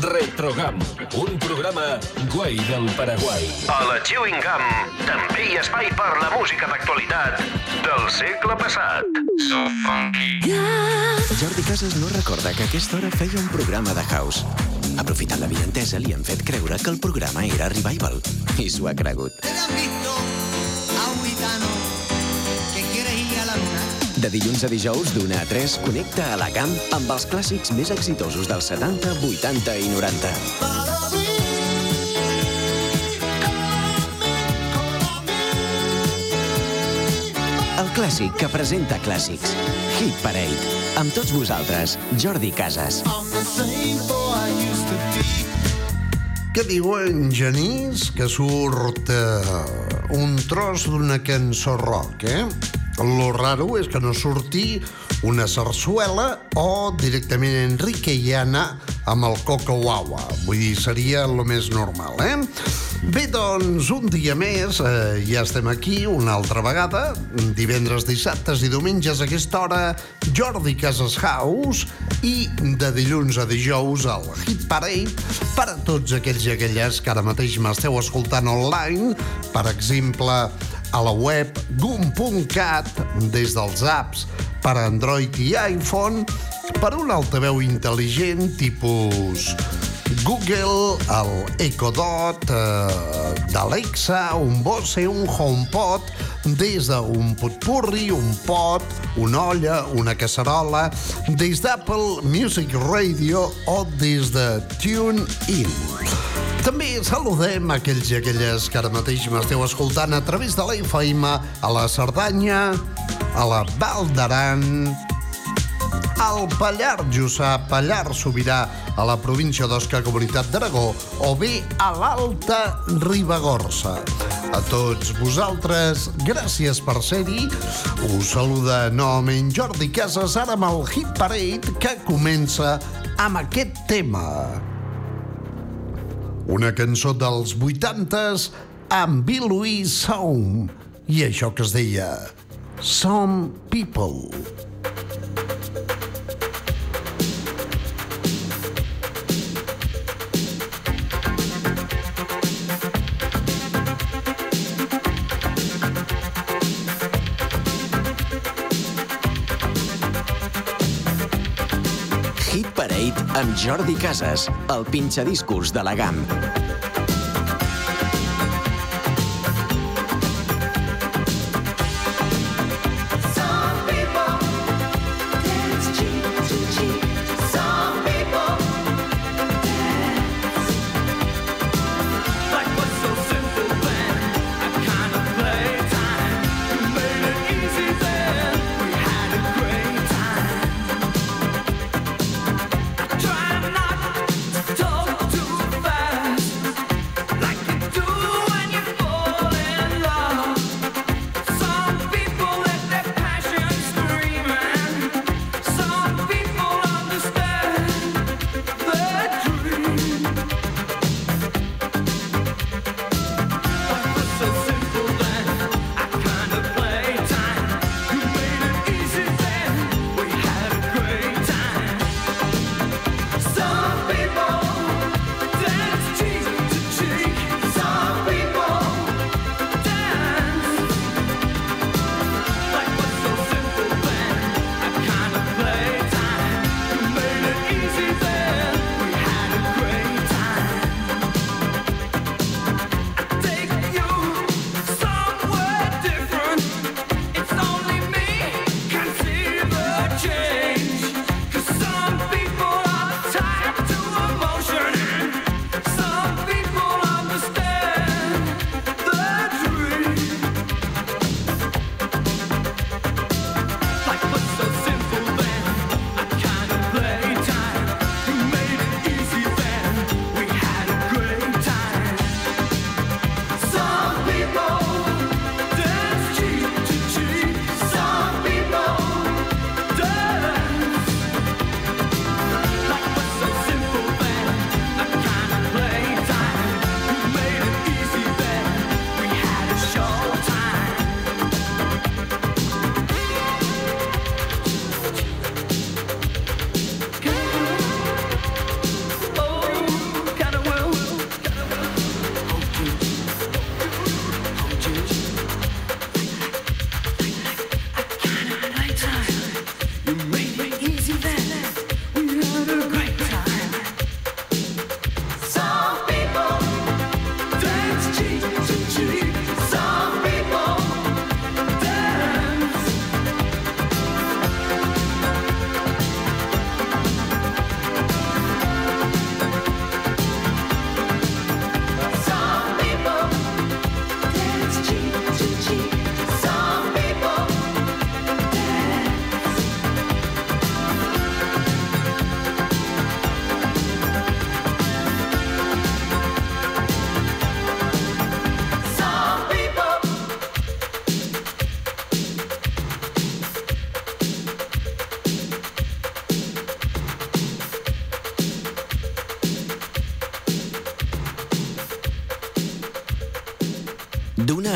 Retrogam, un programa guai del Paraguai. A la Chewing Gum també hi ha espai per la música d'actualitat del segle passat. So funky. Jordi Casas no recorda que a aquesta hora feia un programa de house. Aprofitant la vientesa, li han fet creure que el programa era Revival. I s'ho ha cregut. ¿Ustedes De dilluns a dijous, d'una a 3, connecta a la GAM amb els clàssics més exitosos dels 70, 80 i 90. El clàssic que presenta clàssics. Hit Parade. Amb tots vosaltres, Jordi Casas. Què diu en Genís que surt eh, un tros d'una cançó rock, eh? Lo raro és que no surti una sarsuela o directament Enrique Anna amb el Coco Wawa. Vull dir, seria el més normal, eh? Bé, doncs, un dia més, eh, ja estem aquí una altra vegada, divendres, dissabtes i diumenges a aquesta hora, Jordi Casas House, i de dilluns a dijous al Hit Parade per a tots aquells i aquelles que ara mateix m'esteu escoltant online, per exemple, a la web gum.cat des dels apps per a Android i iPhone per un altaveu intel·ligent tipus Google, el Echo Dot, eh, d'Alexa, un Bose, un HomePod, des d'un potpurri, un pot, una olla, una casserola, des d'Apple Music Radio o des de TuneIn. També saludem aquells i aquelles que ara mateix m'esteu escoltant a través de la FM a la Cerdanya, a la Val d'Aran, al Pallar Jussà, Pallar Sobirà, a la província d'Osca, Comunitat d'Aragó, o bé a l'Alta Ribagorça. A tots vosaltres, gràcies per ser-hi. Us saluda novament Jordi Casas, ara amb el Hit Parade, que comença amb aquest tema. Una cançó dels 80s amb Bill Louis Sound i això que es deia Some People. Amb Jordi Casas, el pinxadiscos de la GAM.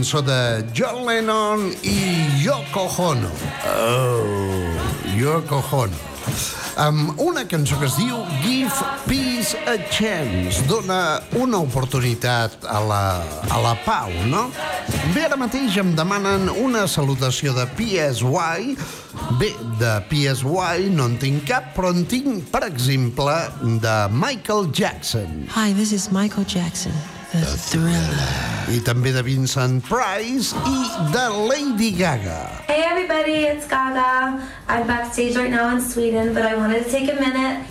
cançó de John Lennon i Yoko Ono. Oh, Yoko Ono. Amb una cançó que es diu Give Peace a Chance. Dona una oportunitat a la, a la pau, no? Bé, ara mateix em demanen una salutació de PSY. Bé, de PSY no en tinc cap, però en tinc, per exemple, de Michael Jackson. Hi, this is Michael Jackson. The Thriller. I també de Vincent Price i de Lady Gaga. Hey everybody, it's Gaga. I'm backstage right now in Sweden, but I wanted to take a minute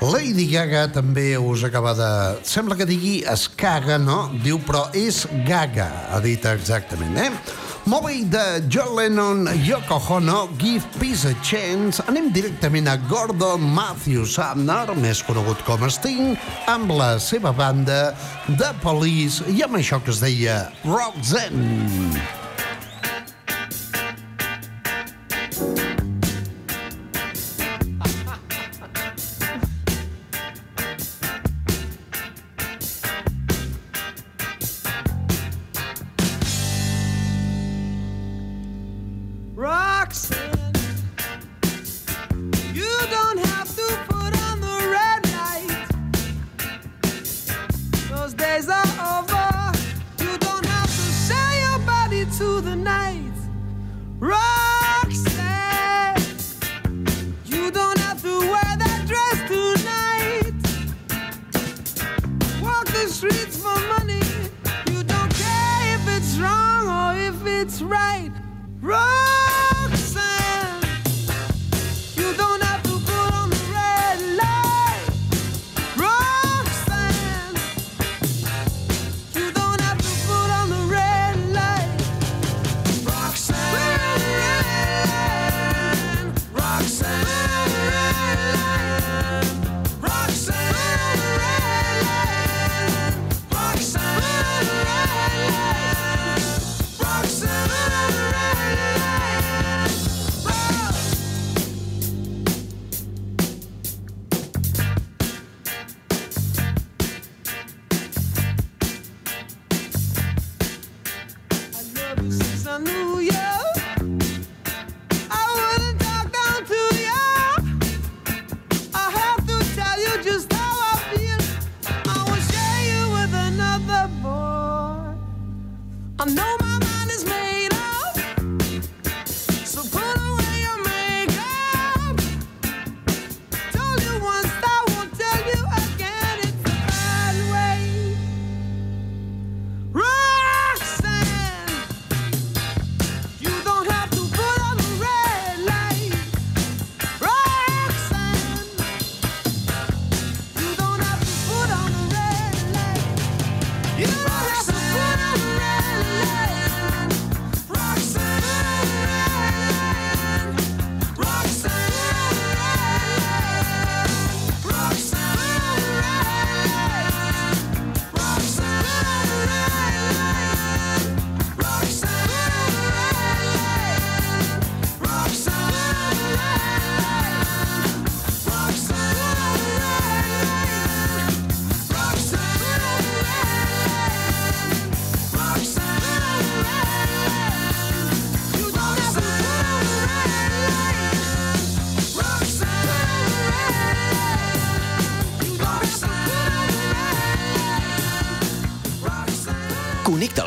Lady Gaga també us acaba de... Sembla que digui es caga, no? Diu, però és gaga, ha dit exactament, eh? Movie de John Lennon, Yoko Ono, Give Peace a Chance, anem directament a Gordon Matthew Sumner, més conegut com Sting, amb la seva banda de Police i amb això que es deia Roxanne.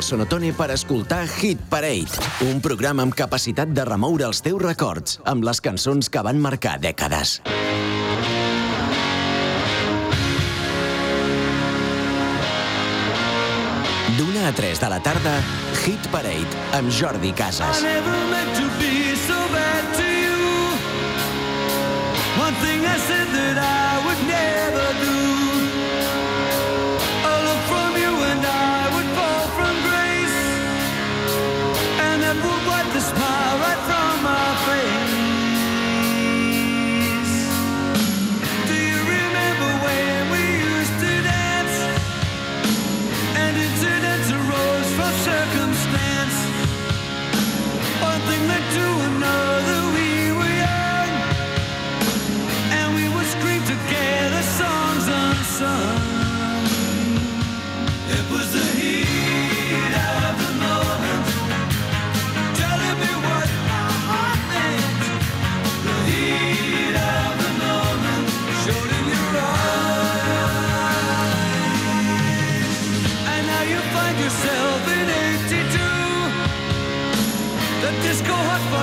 Sonotone per escoltar Hit Parade, un programa amb capacitat de remoure els teus records amb les cançons que van marcar dècades. D'una a 3 de la tarda, Hit Parade amb Jordi Casas. never meant to be so bad to you. One thing I said that I would never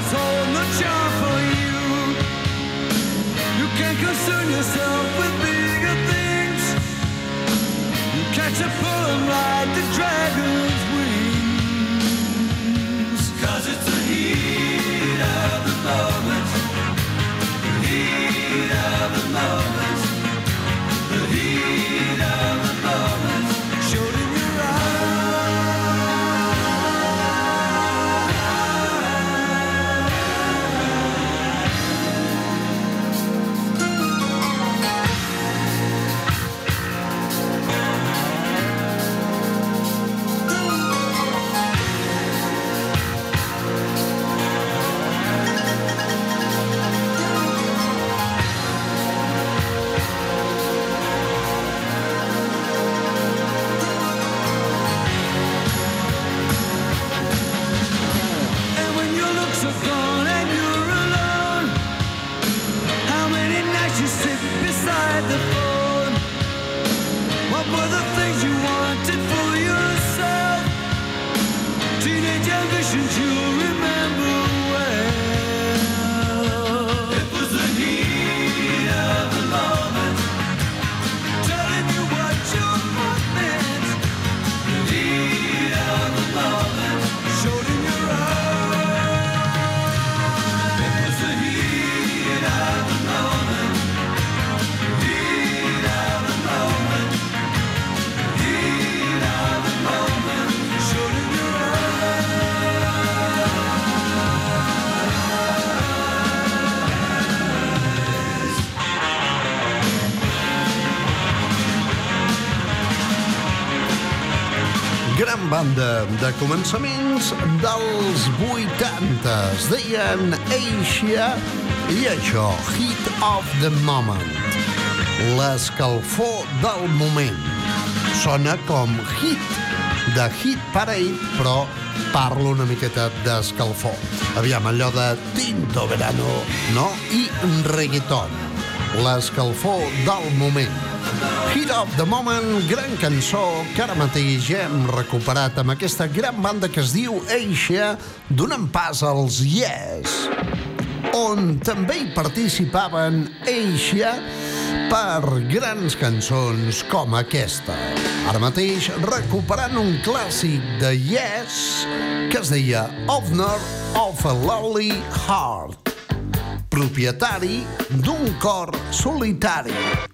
disco hotspots hold no charm for you. You can't concern yourself with bigger things. You catch a pull and ride the dragon's banda de començaments dels 80. Es deien Asia i això, Hit of the Moment. L'escalfor del moment. Sona com hit de Hit Parade, però parlo una miqueta d'escalfor. Aviam, allò de tinto verano, no? I reggaeton. L'escalfor del moment. Hit of the Moment, gran cançó que ara mateix hem recuperat amb aquesta gran banda que es diu Asia, donant pas als Yes, on també hi participaven Asia per grans cançons com aquesta. Ara mateix recuperant un clàssic de Yes que es deia Owner of a Lonely Heart, propietari d'un cor solitari.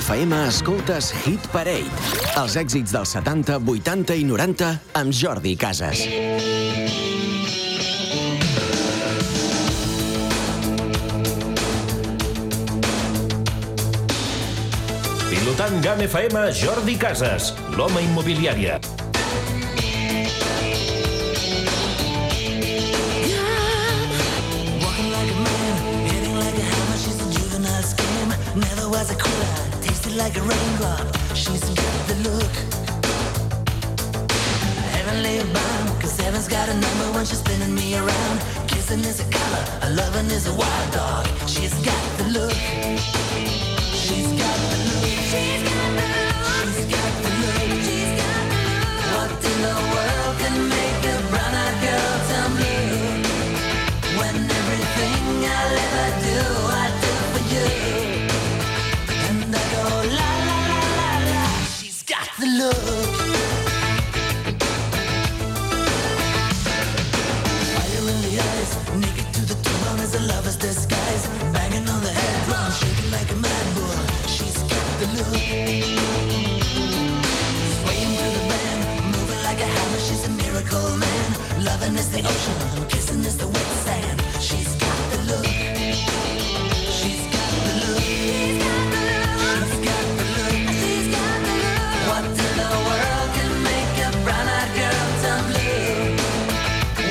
FM escoltes Hit Parade. Els èxits dels 70, 80 i 90 amb Jordi Casas. Pilotant GAM FM, Jordi Casas, l'home immobiliària. Cause heaven's got a number when she's spinning me around. Kissing is a color, a loving is a wild dog. She's got the look. She's got the look. She's got the look. She's got the look. What in the world can make a girl turn blue? When everything I'll ever do, I do for you. And I go la la la la la. She's got the look. Loving is the ocean, kissing is the wet sand. She's got the look. She's got the look. She's got the look. She's got the look. What in the world can make a brown-eyed girl turn blue?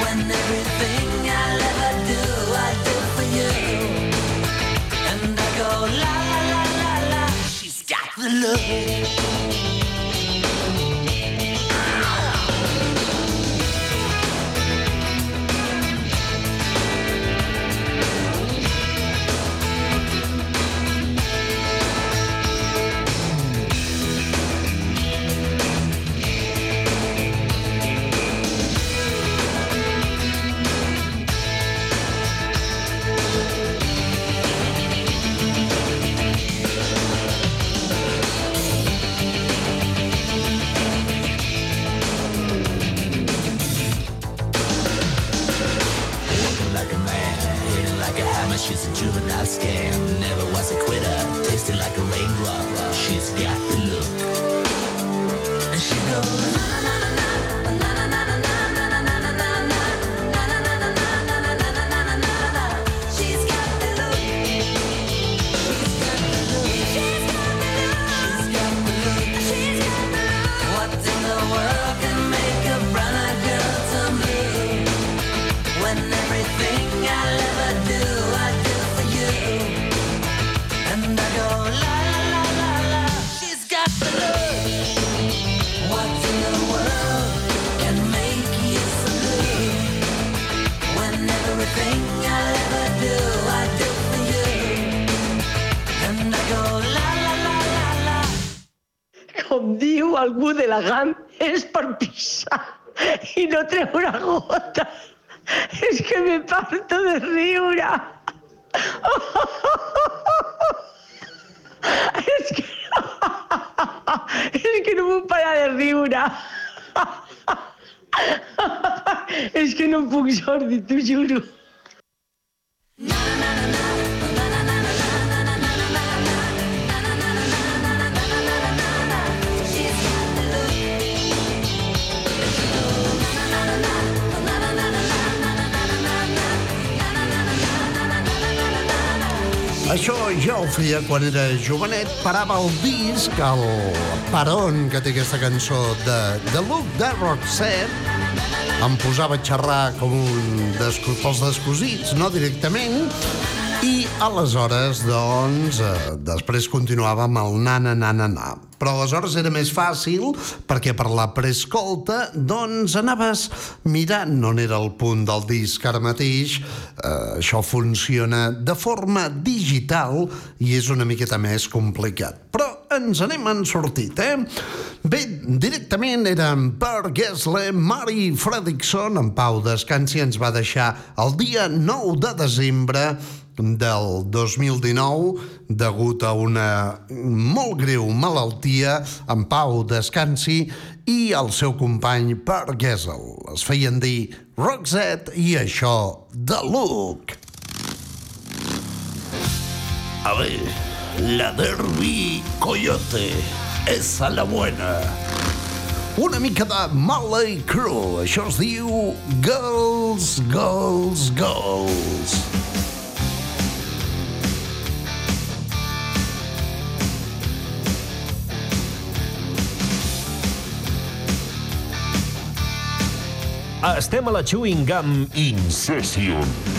When everything I'll ever do, I do for you. And I go la la la la. She's got the look. Quan era jovenet, parava el disc, el peron que té aquesta cançó de, de Look de Roxette, em posava a xerrar com un desco, pels descosits, no directament, i aleshores, doncs, eh, després continuava amb el nana, nana, na. Però aleshores era més fàcil perquè per la prescolta, doncs, anaves mirant on era el punt del disc. Ara mateix eh, això funciona de forma digital i és una miqueta més complicat. Però ens n'hem en sortit, eh? Bé, directament eren Per Gessle, Mari Fredrickson, en Pau Descansi ens va deixar el dia 9 de desembre del 2019 degut a una molt greu malaltia en Pau Descansi i el seu company Per Gessel. Es feien dir Roxette i això de Luke. A ver, la Derby Coyote. Esa la buena. Una mica de Motley Crue. Això es diu Girls, Girls, Girls. Estem a la Chewing Gum Incession. La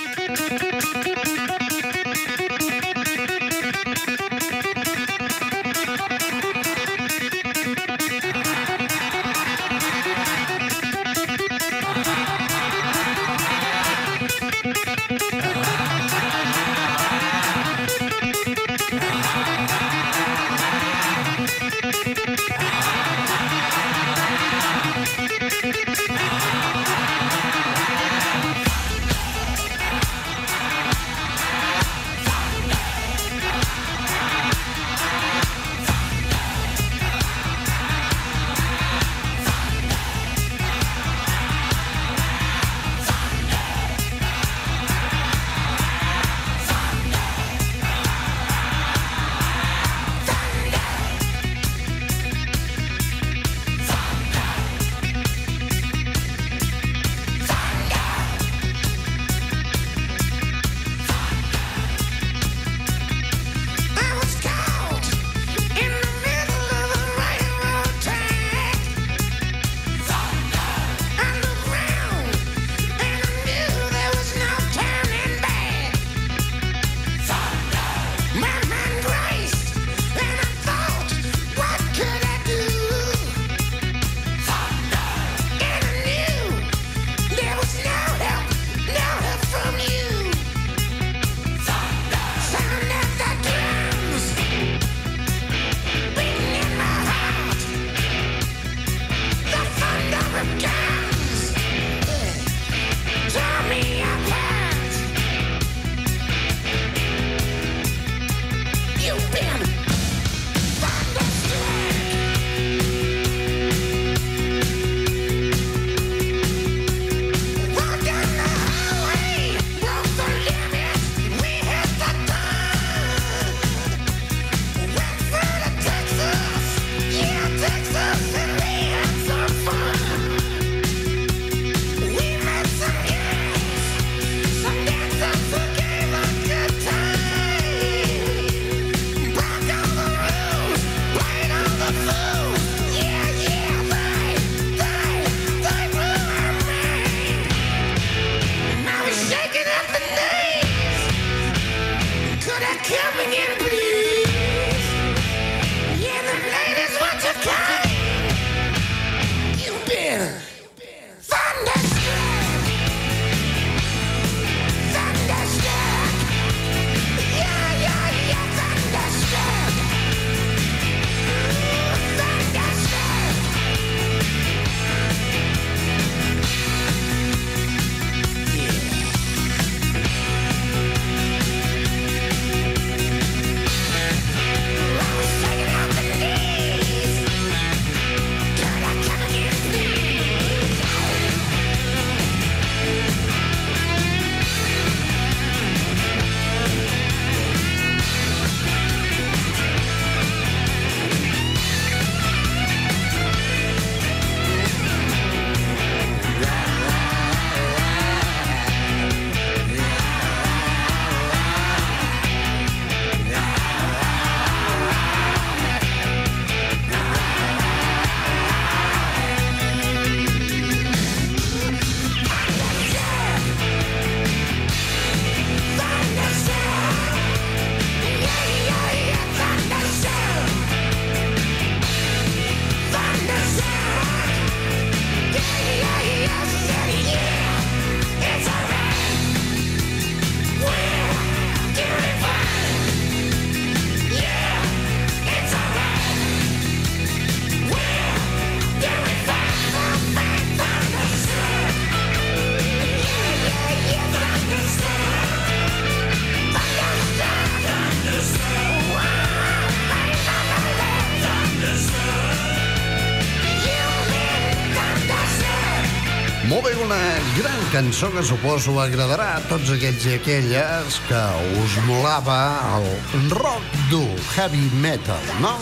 Cançó que suposo agradarà a tots aquells i aquelles que us molava el rock dur, heavy metal, no?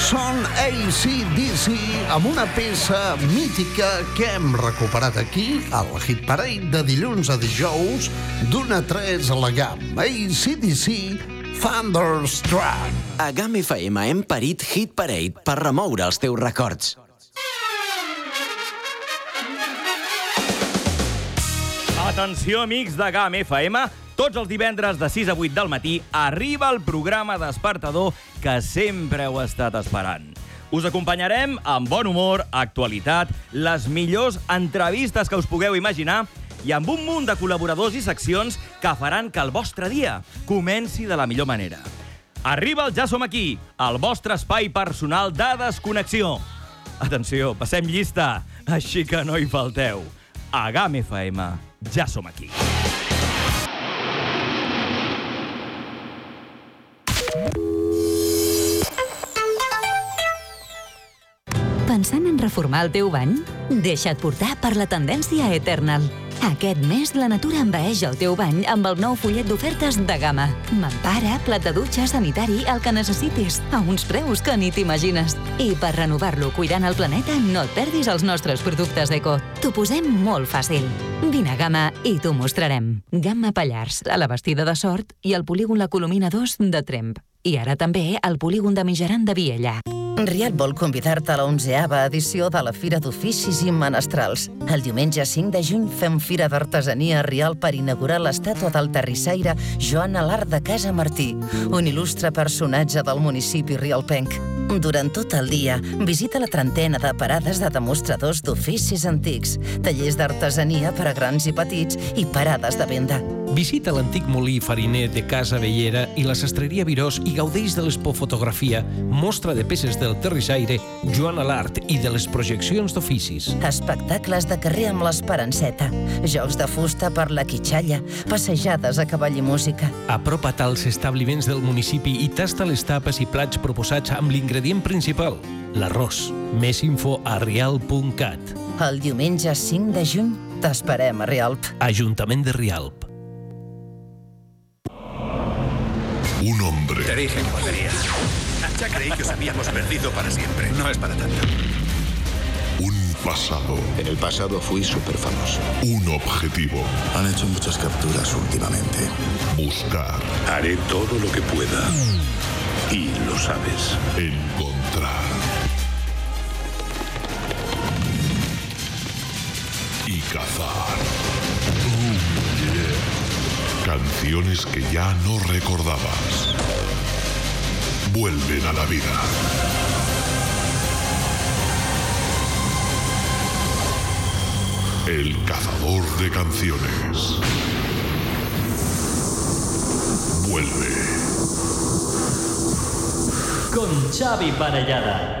Són ACDC amb una peça mítica que hem recuperat aquí al Hit Parade de dilluns a dijous d'una a 3 a la GAM. ACDC Thunderstruck. A GAM FM hem parit Hit Parade per remoure els teus records. Atenció, amics de GAM FM. Tots els divendres de 6 a 8 del matí arriba el programa despertador que sempre heu estat esperant. Us acompanyarem amb bon humor, actualitat, les millors entrevistes que us pugueu imaginar i amb un munt de col·laboradors i seccions que faran que el vostre dia comenci de la millor manera. Arriba el Ja som aquí, el vostre espai personal de desconnexió. Atenció, passem llista, així que no hi falteu. A GAM FM, ja som aquí. Pensant en reformar el teu bany? Deixa't portar per la tendència Eternal. Aquest mes la natura envaeix el teu bany amb el nou fullet d'ofertes de gamma. Mampara, plat de dutxa, sanitari, el que necessitis, a uns preus que ni t'imagines. I per renovar-lo cuidant el planeta, no et perdis els nostres productes eco. T'ho posem molt fàcil. Vine a Gamma i t'ho mostrarem. Gamma Pallars, a la Bastida de Sort i al polígon La Colomina 2 de Tremp. I ara també al polígon de Mijaran de Viella. Riat vol convidar-te a la 11a edició de la Fira d'Oficis i Menestrals. El diumenge 5 de juny fem Fira d'Artesania a Rial per inaugurar l'estàtua del terrissaire Joan Alar de Casa Martí, un il·lustre personatge del municipi rialpenc. Durant tot el dia, visita la trentena de parades de demostradors d'oficis antics, tallers d'artesania per a grans i petits i parades de venda. Visita l'antic molí fariner de Casa Vellera i la sastreria Virós i gaudeix de l'expofotografia, mostra de peces del terrissaire, Joan Alart i de les projeccions d'oficis. Espectacles de carrer amb l'Esperanceta, jocs de fusta per la quitxalla, passejades a cavall i música. Apropa't als establiments del municipi i tasta les tapes i plats proposats amb l'ingredient principal, l'arròs. Més info a rialp.cat. El diumenge 5 de juny t'esperem a Rialp. Ajuntament de Rialp. Un hombre. Te dije que volvería. Ya creí que os habíamos perdido para siempre. No es para tanto. Un pasado. En el pasado fui súper famoso. Un objetivo. Han hecho muchas capturas últimamente. Buscar. Haré todo lo que pueda. Y lo sabes. Encontrar. Y cazar. Canciones que ya no recordabas. Vuelven a la vida. El cazador de canciones. Vuelve. Con Xavi Parellada.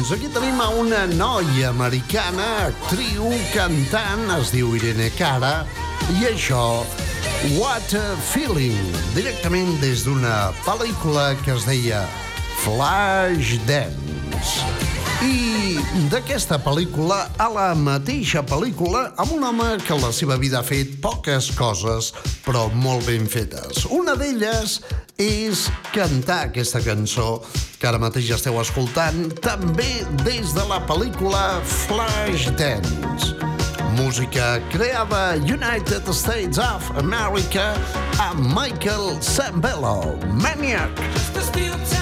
doncs aquí tenim a una noia americana, actriu, cantant, es diu Irene Cara, i això, What a Feeling, directament des d'una pel·lícula que es deia Flash Dance. I d'aquesta pel·lícula a la mateixa pel·lícula amb un home que a la seva vida ha fet poques coses, però molt ben fetes. Una d'elles és cantar aquesta cançó que ara mateix ja esteu escoltant, també des de la pel·lícula Flashdance. Música creada United States of America amb Michael Sambello, Maniac. Maniac.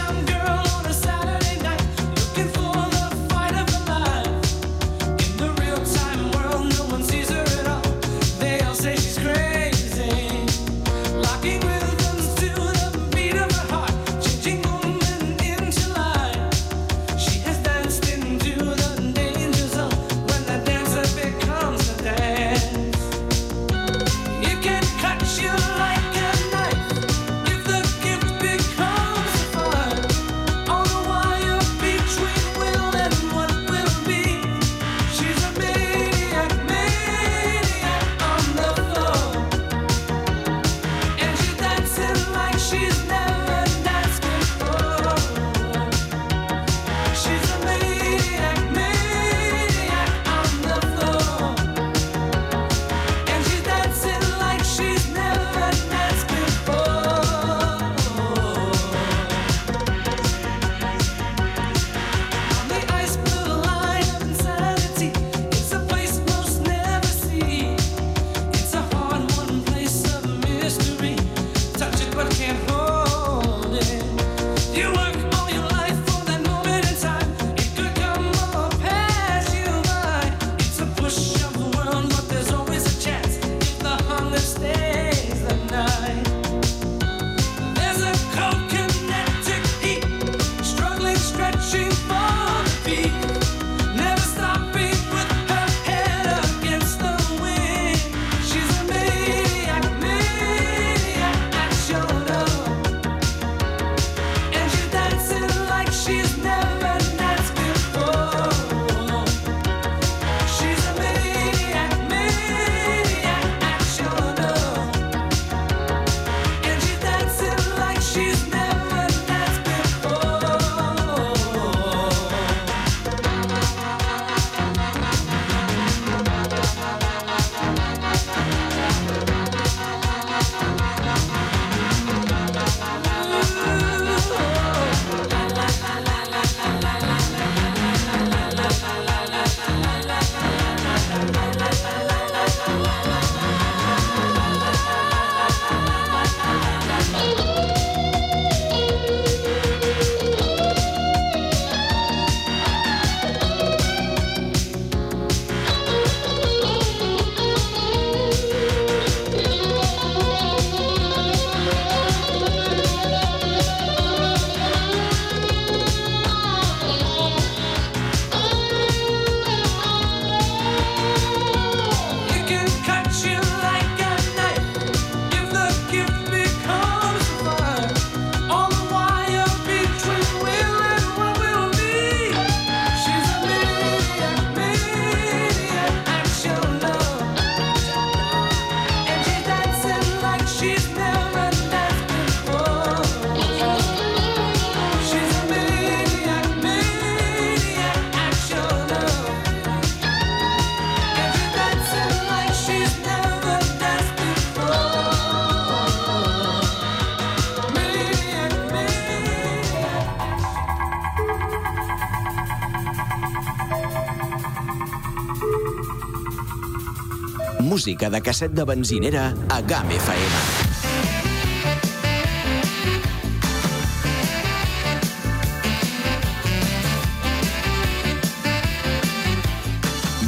Música de casset de benzinera a GAM FM.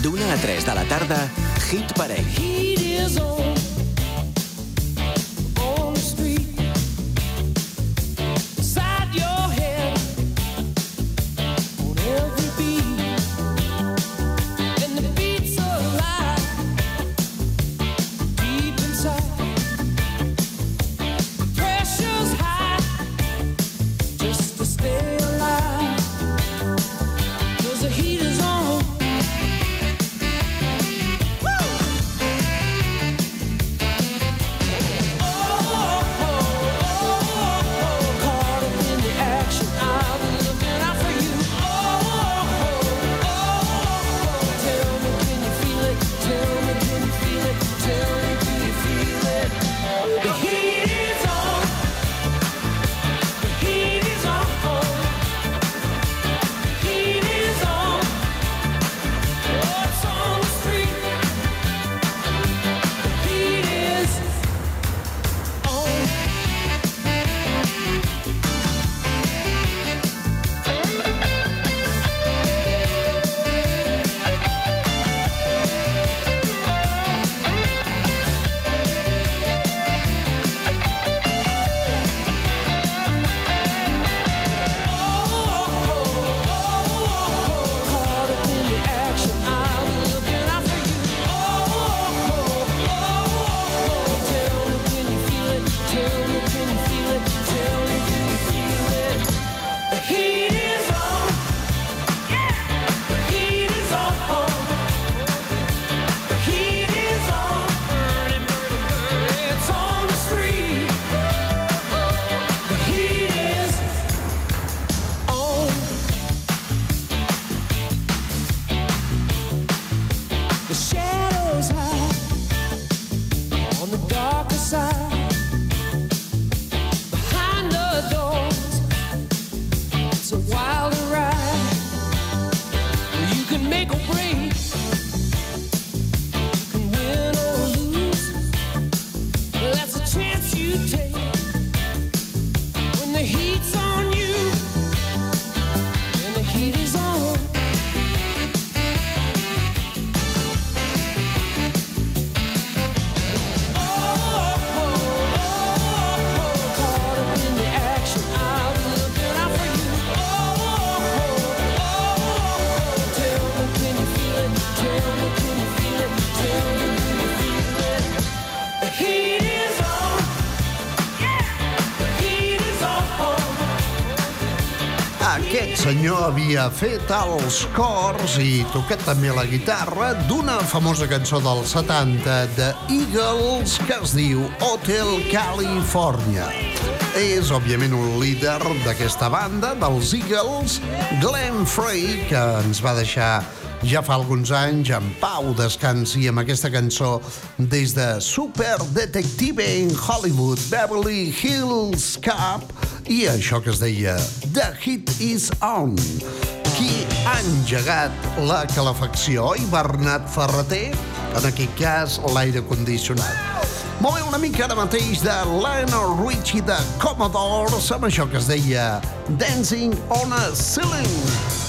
D'una a 3 de la tarda, Hit Parade. Hit is on. Havia fet els cors i tocat també la guitarra d'una famosa cançó dels 70 de Eagles que es diu Hotel California. És, òbviament, un líder d'aquesta banda, dels Eagles, Glenn Frey, que ens va deixar ja fa alguns anys en pau descansi amb aquesta cançó des de Super Detective in Hollywood, Beverly Hills Cop i això que es deia The Heat is On. Engegat la calefacció? I Bernat Ferreter? En aquest cas, l'aire condicionat. Molt bé, una mica ara mateix de Lionel Richie de Commodores amb això que es deia Dancing on a Ceiling.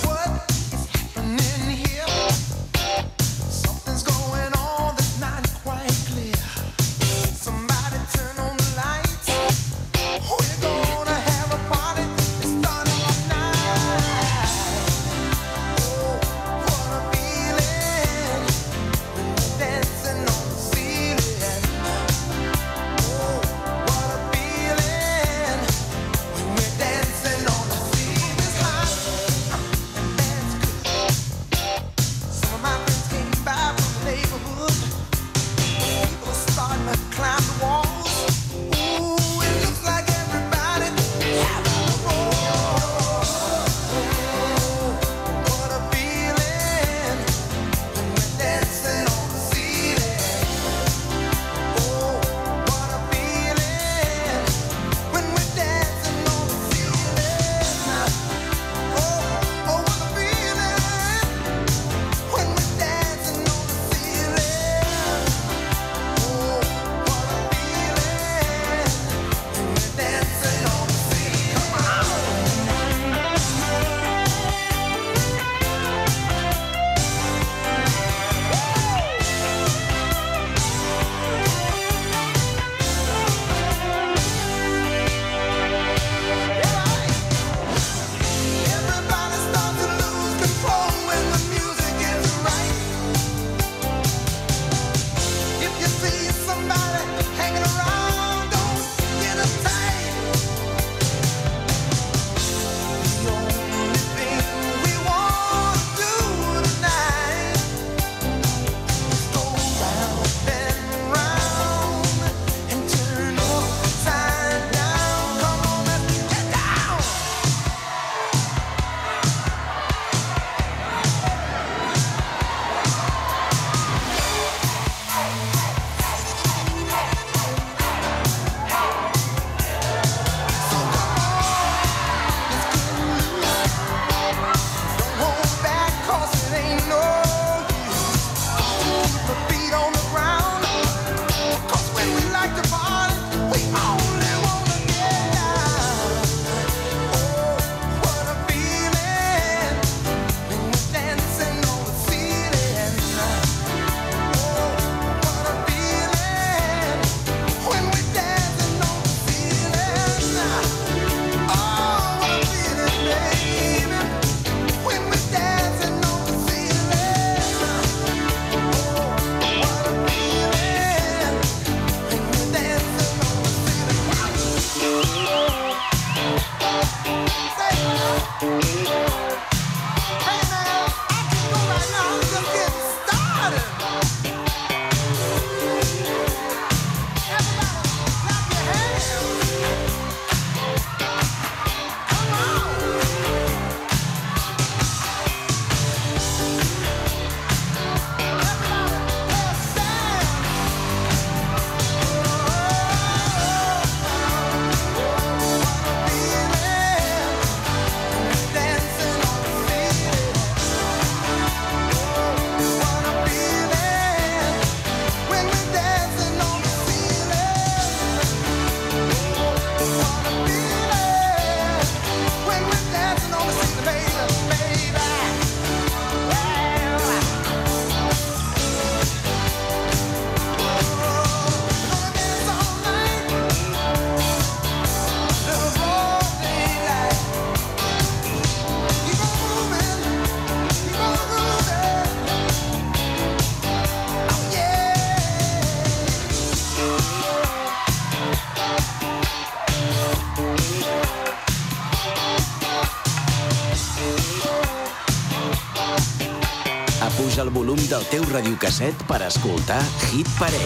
Radiocasset per escoltar Hit Parade.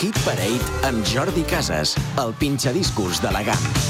Hit Parade amb Jordi Casas, el pinxadiscos de la GAM.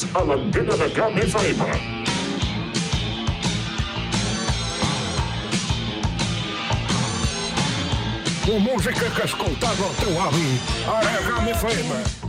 Casas a l'antena de Camp FM. La música que escoltava el teu avi, ara Camp FM.